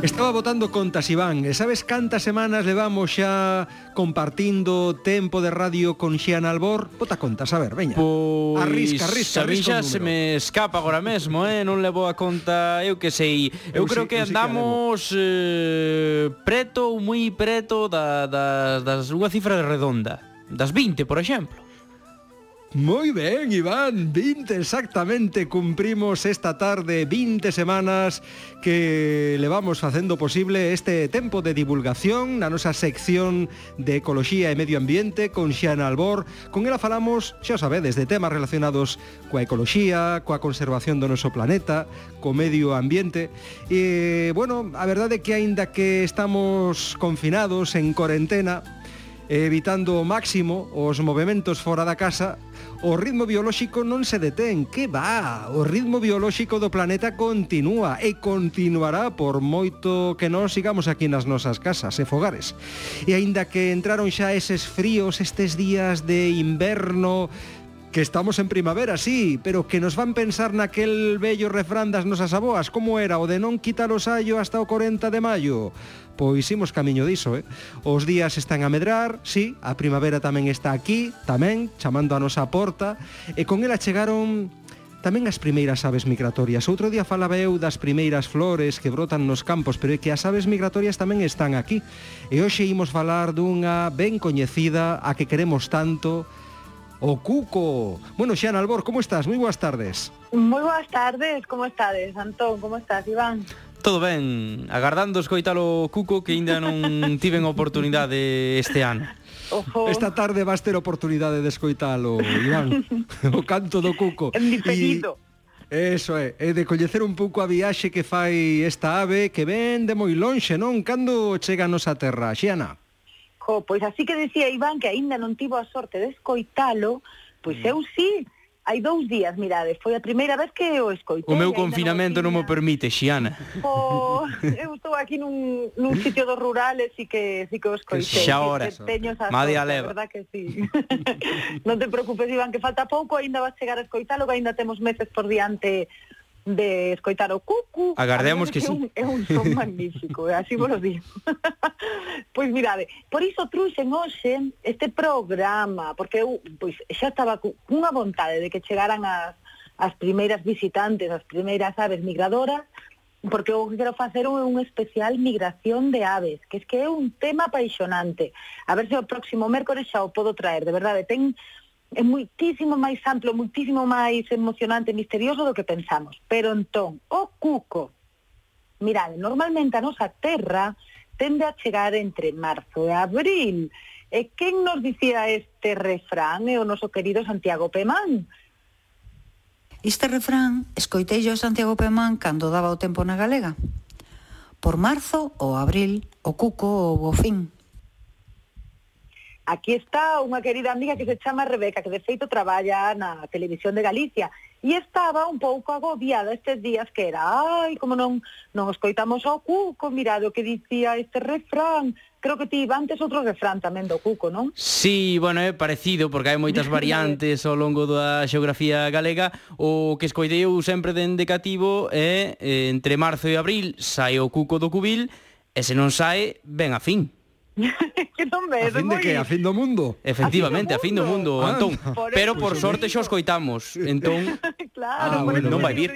Estaba votando contas, Iván, e sabes cantas semanas levamos xa compartindo tempo de radio con Xiana Albor? Bota contas, a ver, veña. Pois, arrisca, arrisca, arrisca xa se me escapa agora mesmo, eh? non levo a conta, eu que sei. Eu, eu creo sí, que eu andamos sí que eh, preto, moi preto da, da, das unha cifra redonda. Das 20, por exemplo. Moi ben, Iván, 20 exactamente cumprimos esta tarde 20 semanas que levamos facendo posible este tempo de divulgación na nosa sección de Ecoloxía e Medio Ambiente con Xian Albor. Con ela falamos, xa sabedes, de temas relacionados coa ecoloxía, coa conservación do noso planeta, co medio ambiente. E, bueno, a verdade é que aínda que estamos confinados en corentena, evitando ao máximo os movimentos fora da casa, o ritmo biolóxico non se detén, que va, o ritmo biolóxico do planeta continúa e continuará por moito que non sigamos aquí nas nosas casas e fogares. E aínda que entraron xa eses fríos estes días de inverno, que estamos en primavera, sí, pero que nos van pensar naquel bello refrán das nosas aboas, como era o de non quitar o saio hasta o 40 de maio. Pois imos camiño diso, eh? Os días están a medrar, sí, a primavera tamén está aquí, tamén, chamando a nosa porta, e con ela chegaron tamén as primeiras aves migratorias. Outro día falaba eu das primeiras flores que brotan nos campos, pero é que as aves migratorias tamén están aquí. E hoxe imos falar dunha ben coñecida, a que queremos tanto, o Cuco. Bueno, Xana Albor, como estás? Moi boas tardes. Moi boas tardes, como estades, Antón? Como estás, Iván? Todo ben, agardando escoitalo Cuco que aínda non tiven oportunidade este ano. Ojo. Esta tarde vas ter oportunidade de escoitalo, Iván, o canto do Cuco. En diferido. Eso é, é de coñecer un pouco a viaxe que fai esta ave que ven de moi lonxe, non? Cando chega a nosa terra, Xiana? Jo, pois así que decía Iván que aínda non tivo a sorte de escoitalo, pois mm. eu sí, si, hai dous días, mirade, foi a primeira vez que o escoitei. O meu confinamento non, me permite, Xiana. Po, oh, eu estou aquí nun, nun sitio do rural e si que, si que o escoitei. Xa horas. Teño esa a leva. Verdad que sí. non te preocupes, Iván, que falta pouco, aínda vas chegar a escoitalo, que aínda temos meses por diante de escoitar o cucu. Agardemos que, que sí. É un, é un son magnífico, así vos lo digo. pois mirade, por iso truxen hoxe este programa, porque eu pois, xa estaba cunha vontade de que chegaran as, as primeiras visitantes, as primeiras aves migradoras, porque o que quero facer é un especial migración de aves, que es que é un tema apaixonante. A ver se o próximo mércores xa o podo traer, de verdade, ten é muitísimo máis amplo, muitísimo máis emocionante e misterioso do que pensamos. Pero entón, o cuco, mirade, normalmente a nosa terra tende a chegar entre marzo e abril. E quen nos dicía este refrán? É o noso querido Santiago Pemán. Este refrán escoitei yo a Santiago Pemán cando daba o tempo na Galega. Por marzo ou abril, o cuco ou o fin. Aquí está unha querida amiga que se chama Rebeca, que de feito traballa na Televisión de Galicia, e estaba un pouco agobiada estes días que era, ai, como non non escoitamos ao cuco, mirado que dicía este refrán, creo que ti antes outro refrán tamén do cuco, non? Sí, bueno, é parecido porque hai moitas variantes ao longo da xeografía galega. O que escoitei eu sempre dende cativo é eh, entre marzo e abril sai o cuco do cubil e se non sae, ben a fin. que non me, a fin de que? A fin do mundo? Efectivamente, a fin do mundo, fin do mundo ah, Antón. Por Pero por sorte xo escoitamos. Entón, claro, ah, bueno, non vai vir.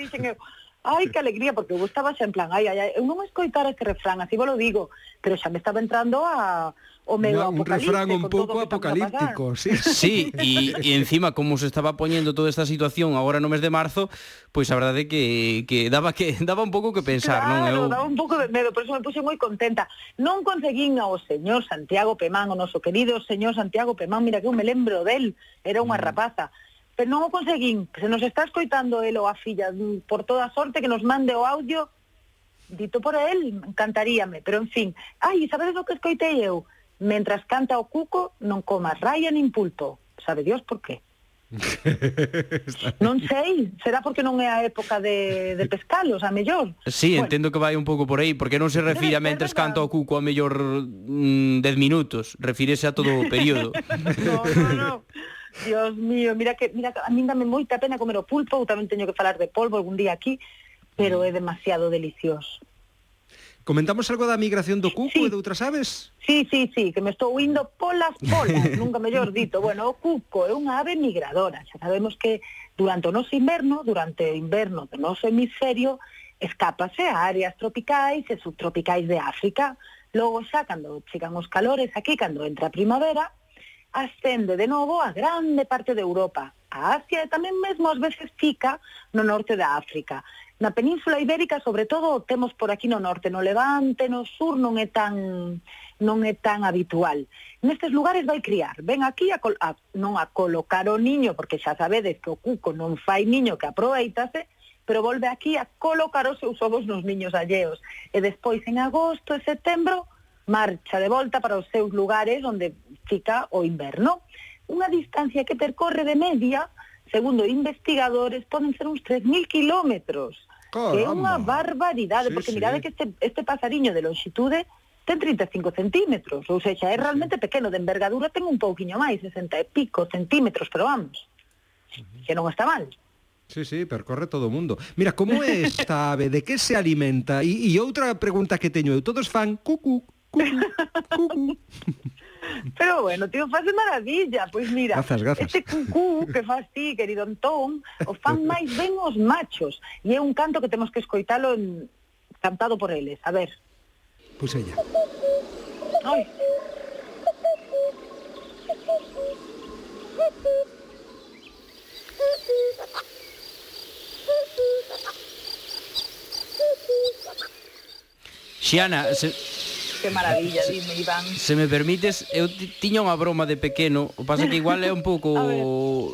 Ai, que alegría, porque eu estaba xa en plan, ai, ai, ai, eu non escoitara este refrán, así vos lo digo, pero xa me estaba entrando a, o medio no, un refrán un pouco apocalíptico, sí. Sí, e, e encima como se estaba poñendo toda esta situación agora no mes de marzo, pois pues a verdade é que que daba que daba un pouco que pensar, claro, non? Eu daba un pouco de medo, por eso me puse moi contenta. Non conseguín ao señor Santiago Pemán, o noso querido señor Santiago Pemán, mira que eu me lembro del, era unha mm. rapaza pero non o conseguín. Se nos está escoitando el ou a filla, mm, por toda sorte que nos mande o audio dito por el, encantaríame, pero en fin. Ai, sabedes o que escoitei eu? mentras canta o cuco, non comas raia nin pulpo. Sabe Dios por qué. non sei, será porque non é a época de, de pescalos, a mellor. Sí, bueno. entendo que vai un pouco por aí, porque non se refire a mentres canta o cuco a mellor 10 mm, minutos, refírese a todo o período. no, no, no. Dios mío, mira que mira que a mí dame moita pena comer o pulpo, eu tamén teño que falar de polvo algún día aquí, pero é demasiado delicioso. Comentamos algo da migración do cuco sí. e de outras aves? Sí, sí, sí, que me estou indo polas polas, nunca mellor dito. Bueno, o cuco é unha ave migradora. Xa sabemos que durante o noso inverno, durante o inverno do noso hemisferio, escápase a áreas tropicais e subtropicais de África. Logo xa, cando chegan os calores aquí, cando entra a primavera, ascende de novo a grande parte de Europa, a Asia e tamén mesmo ás veces fica no norte da África. Na península ibérica, sobre todo, temos por aquí no norte, no levante, no sur non é tan non é tan habitual. Nestes lugares vai criar, ven aquí a, a non a colocar o niño, porque xa sabedes que o cuco non fai niño que aproveitase, pero volve aquí a colocar os seus ovos nos niños alleos. E despois, en agosto e setembro, marcha de volta para os seus lugares onde fica o inverno unha distancia que percorre de media, segundo investigadores, poden ser uns 3.000 kilómetros. Que é unha barbaridade, sí, porque sí. mirade que este, este pasariño de longitude ten 35 centímetros, ou seja, é realmente pequeno, de envergadura ten un pouquiño máis, 60 e pico centímetros, pero vamos, que non está mal. Sí, sí, percorre todo o mundo. Mira, como é esta ave? De que se alimenta? E, e outra pregunta que teño eu, todos fan cucu, cucu, cucu. Pero bueno, tío, faz de maravilla, pois mira, gafas, gafas. este cucú que faz ti, querido Antón, o fan máis ben os machos, e é un canto que temos que escoitalo en... cantado por eles, a ver. Pois ella. Ai. Xiana, se, que maravilla, dime, Iván. Se me permites, eu tiña unha broma de pequeno, o pasa que igual é un pouco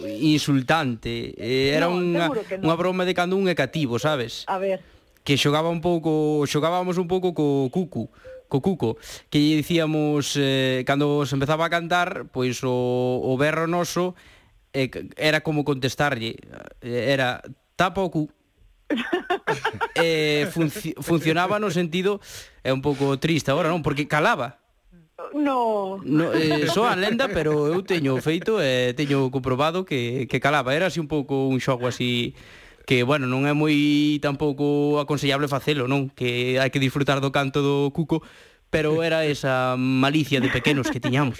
insultante. Eh, era no, unha, no. unha broma de cando un é cativo, sabes? A ver. Que xogaba un pouco, xogábamos un pouco co cucu co cuco, que lle dicíamos eh, cando se empezaba a cantar, pois o, o berro noso eh, era como contestarlle, eh, era tapa o cu eh, func funcionaba no sentido é un pouco triste agora, non? Porque calaba. No. no eh, soa lenda, pero eu teño feito e eh, teño comprobado que, que calaba. Era así un pouco un xogo así que, bueno, non é moi tampouco aconsellable facelo, non? Que hai que disfrutar do canto do cuco, pero era esa malicia de pequenos que tiñamos.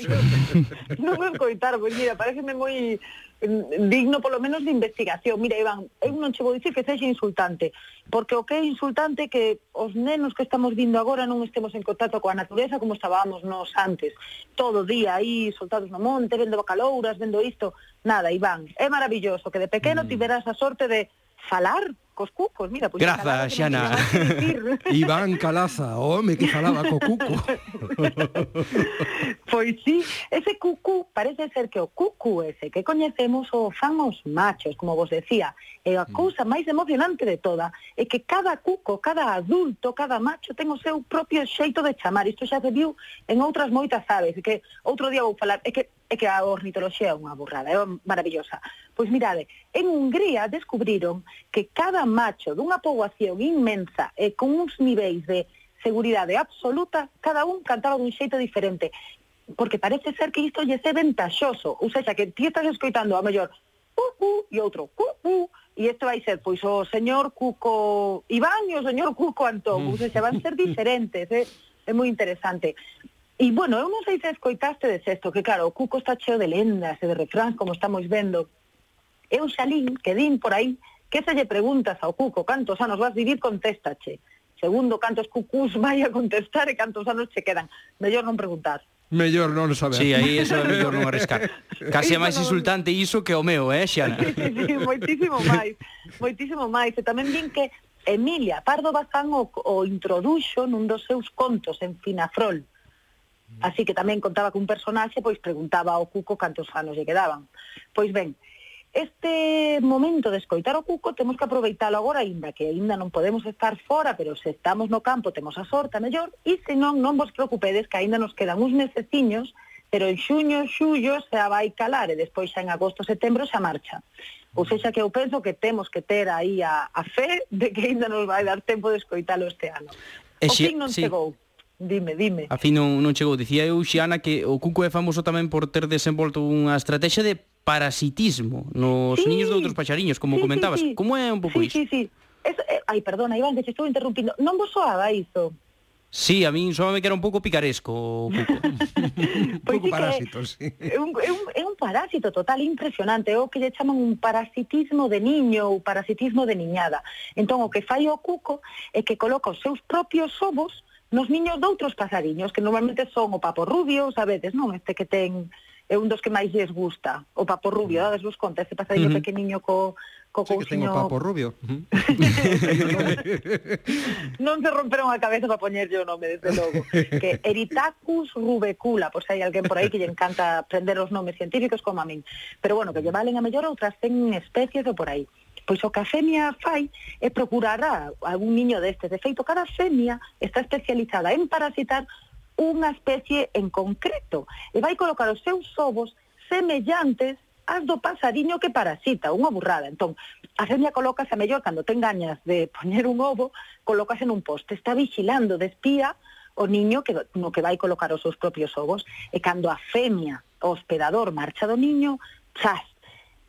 non vou coitar, pois mira, pareceme moi Mm, digno polo menos de investigación. Mira, Iván, eu non che vou dicir que sexa insultante, porque o que é insultante é que os nenos que estamos vindo agora non estemos en contacto coa natureza como estábamos nos antes. Todo o día aí, soltados no monte, vendo bacalouras, vendo isto, nada, Iván. É maravilloso que de pequeno mm. tiveras a sorte de falar coscucos, mira, pues Grazas, Xana. Iván Calaza, home, que falaba co cuco. pois sí, ese cucu parece ser que o cucu ese que coñecemos o fan os machos, como vos decía, eh, e a mm. cousa máis emocionante de toda, é que cada cuco, cada adulto, cada macho ten o seu propio xeito de chamar. Isto xa se viu en outras moitas aves, que outro día vou falar, é que é que a ornitoloxía é unha burrada, é maravillosa. Pois mirade, en Hungría descubriron que cada macho dunha poboación inmensa e con uns niveis de seguridade absoluta, cada un cantaba dun xeito diferente. Porque parece ser que isto lle é ventaxoso, ou seja, que ti estás escoitando a mellor cucu e outro cucu, e isto vai ser pois o señor Cuco Iván e o señor Cuco Antón, ou seja, van ser diferentes, é, é moi interesante. E, bueno, eu non sei se escoitaste de sexto, que claro, o Cuco está cheo de lendas e de refráns, como estamos vendo. Eu xa lín, que din por aí, Que se lle preguntas ao cuco cantos anos vas vivir, contéstache. Segundo, cantos cucús vai a contestar e cantos anos che quedan. Mellor non preguntar. Mellor non saber. Si, sí, aí iso é mellor non arriscar. Casi é máis insultante iso que o meu, eh, Xiana? Sí, sí, sí, moitísimo máis. Moitísimo máis. E tamén vin que Emilia Pardo Bazán o, o introduxo nun dos seus contos en Finafrol. Así que tamén contaba que un personaxe pois preguntaba ao Cuco cantos anos lle quedaban. Pois ben, Este momento de escoitar o cuco temos que aproveitalo agora, aínda que aínda non podemos estar fora, pero se estamos no campo temos a sorta mellor, e se non, non vos preocupedes que aínda nos quedan uns meseciños, pero en xuño, xullo, xa vai calar, e despois xa en agosto, setembro xa marcha. Ou seja, que eu penso que temos que ter aí a, a fe de que aínda nos vai dar tempo de escoitalo este ano. O fin non sí. chegou. Dime, dime. A fin non, non chegou. Dicía eu, Xiana, que o Cuco é famoso tamén por ter desenvolto unha estrategia de parasitismo nos sí. niños de outros paxariños, como sí, comentabas. Sí, sí. Como é un pouco sí, iso? Sí, sí. Eso, eh, ai, perdona, Iván, que te estou interrumpindo. Non vos soaba iso? Sí, a min soame que era un pouco picaresco, Cuco. un pois pouco pues sí parásito, sí. É un, é, un, é un parásito total impresionante, é o que lle chaman un parasitismo de niño ou parasitismo de niñada. Entón, o que fai o Cuco é que coloca os seus propios ovos nos niños doutros pasariños, que normalmente son o papo rubio, sabedes, non? Este que ten é un dos que máis lles gusta, o papo rubio, mm. dades vos conta, este pasadinho uh mm-hmm. -huh. pequeniño co co sí, cousiño... que ten o papo rubio. Non se romperon a cabeza para poñerlle o nome, desde logo. Que Eritacus rubecula, pois pues hai alguén por aí que lle encanta aprender os nomes científicos como a min. Pero bueno, que lle valen a mellor outras ten especies ou por aí. Pois o que a femia fai é procurar a algún niño destes. De feito, cada femia está especializada en parasitar unha especie en concreto e vai colocar os seus ovos semellantes as do pasariño que parasita, unha burrada. Entón, a femia colocase a mellor cando ten gañas de poñer un ovo, colocase nun poste, está vigilando de espía o niño que, no que vai colocar os seus propios ovos, e cando a femia, o hospedador, marcha do niño, chas,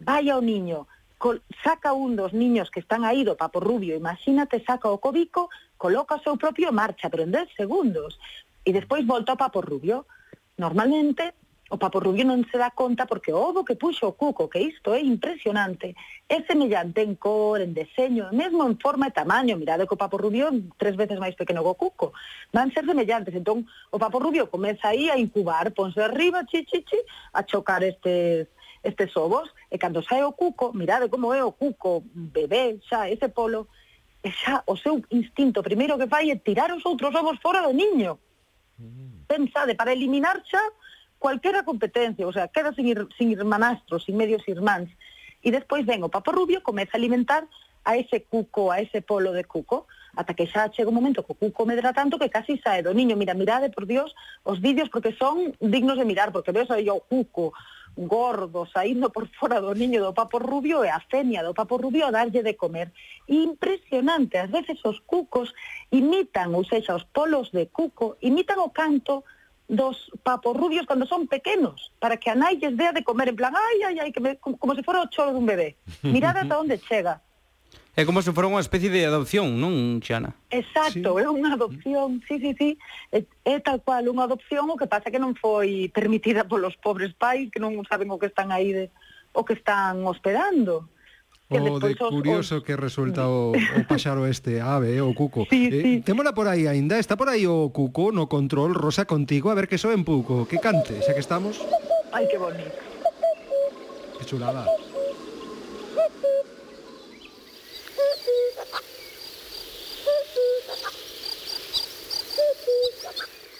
vai ao niño, col, saca un dos niños que están aí do papo rubio, imagínate, saca o cobico, coloca o seu propio marcha, pero en 10 segundos. E despois volta ao Papo Rubio. Normalmente, o Papo Rubio non se dá conta porque ovo que puxo o cuco, que isto é impresionante. É semellante en cor, en deseño, mesmo en forma e tamaño. Mirade que o Papo Rubio tres veces máis pequeno que o cuco. Van ser semellantes. Entón, o Papo Rubio comeza aí a incubar, ponse arriba, chi, chi, chi, a chocar estes estes ovos, e cando sae o cuco, mirade como é o cuco, bebé, xa, ese polo, e xa o seu instinto primeiro que fai é tirar os outros ovos fora do niño Pensade, para eliminar xa cualquera competencia, o sea, queda sin, ir, sin irmanastros, sin medios irmáns. E despois ven o papo Rubio, comeza a alimentar a ese cuco, a ese polo de cuco, ata que xa chega un momento que o cuco medra tanto que casi sae do niño. Mira, mirade, por Dios, os vídeos porque son dignos de mirar, porque veo aí o cuco, gordo saindo por fora do niño do papo rubio e a fenia do papo rubio a darlle de comer. Impresionante, ás veces os cucos imitan, ou seja, os polos de cuco, imitan o canto dos papos rubios cando son pequenos, para que a nai lles dea de comer en plan, ai, ai, ai, que me, como, como se fora o choro dun bebé. Mirad ata onde chega. É como se fora unha especie de adopción, non, Xana? Exacto, sí. é unha adopción, sí, sí, sí. É, é tal cual unha adopción, o que pasa que non foi permitida polos pobres pais que non saben o que están aí, de, o que están hospedando. Que o de curioso os... que resulta o, o paxaro este, ave, eh, o cuco. Sí, eh, sí. Témola por aí aínda, está por aí o cuco no control, Rosa contigo, a ver que soen pouco, que cante, xa que estamos. Ai, que bonito. Que chulada.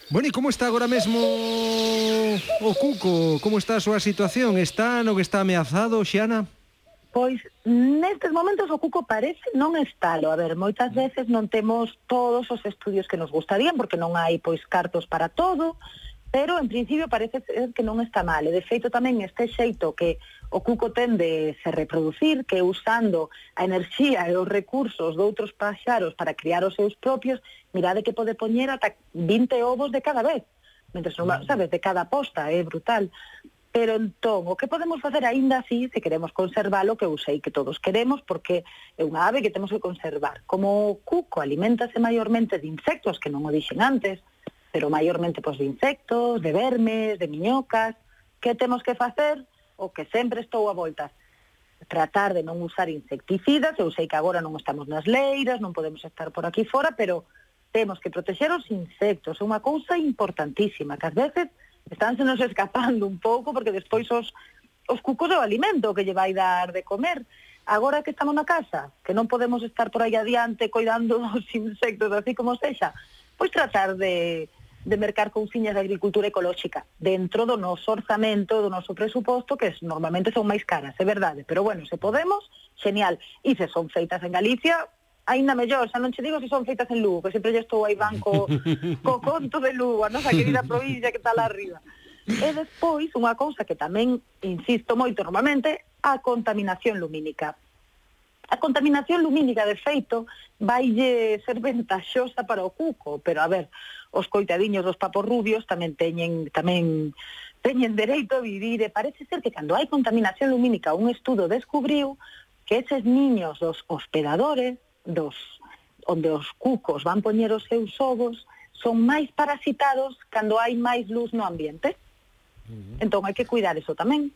Bueno, e como está agora mesmo o Cuco? Como está a súa situación? Está no que está ameazado, Xiana? Pois nestes momentos o cuco parece non estalo. A ver, moitas veces non temos todos os estudios que nos gustarían porque non hai pois cartos para todo, pero en principio parece ser que non está mal. E de feito tamén este xeito que o cuco ten de se reproducir, que usando a enerxía e os recursos de outros paxaros para criar os seus propios, mirade que pode poñer ata 20 ovos de cada vez, mentre non, sabes, de cada posta, é brutal. Pero entón, o que podemos facer aínda así se queremos conservalo, que eu sei que todos queremos, porque é unha ave que temos que conservar. Como o cuco alimentase maiormente de insectos, que non o dixen antes, pero maiormente pois, de insectos, de vermes, de miñocas, que temos que facer? o que sempre estou a voltas tratar de non usar insecticidas, eu sei que agora non estamos nas leiras, non podemos estar por aquí fora, pero temos que protexer os insectos, é unha cousa importantísima, que ás veces estánse nos escapando un pouco, porque despois os, os cucos o alimento que lle vai dar de comer, agora que estamos na casa, que non podemos estar por aí adiante cuidando os insectos así como sexa, pois tratar de de mercar cousiñas de agricultura ecolóxica dentro do noso orzamento, do noso presuposto, que normalmente son máis caras, é verdade, pero bueno, se podemos, genial. E se son feitas en Galicia, aínda mellor, xa non che digo se son feitas en Lugo, que sempre lle estou aí banco co conto de Lugo, a nosa querida provincia que está lá arriba. E despois, unha cousa que tamén insisto moito normalmente, a contaminación lumínica. A contaminación lumínica, de feito, vaille ser ventaxosa para o cuco, pero a ver, os coitadiños dos papos rubios tamén teñen tamén teñen dereito a vivir e parece ser que cando hai contaminación lumínica un estudo descubriu que eses niños dos hospedadores dos onde os cucos van poñer os seus ovos son máis parasitados cando hai máis luz no ambiente. Entón hai que cuidar eso tamén.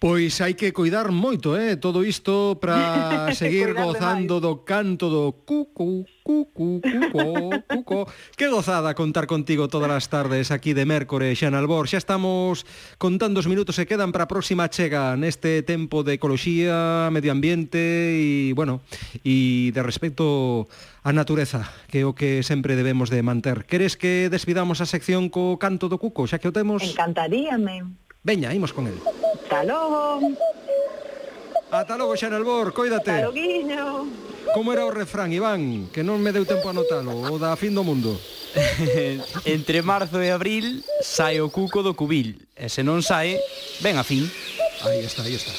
Pois hai que cuidar moito, eh, todo isto para seguir gozando máis. do canto do cucu, cucu, cuco, cuco. que gozada contar contigo todas as tardes aquí de Mércore, xa Albor. Xa estamos contando os minutos que quedan para a próxima chega neste tempo de ecoloxía, medio ambiente e, bueno, e de respecto a natureza, que é o que sempre debemos de manter. Queres que despidamos a sección co canto do cuco, xa que o temos? Encantaríame. Veña, imos con el. Hasta logo. Ata logo, Xan Albor, coídate. Hasta loguiño. Como era o refrán, Iván, que non me deu tempo a notalo, o da fin do mundo. Entre marzo e abril sai o cuco do cubil, e se non sai, ven a fin. Aí está, aí está.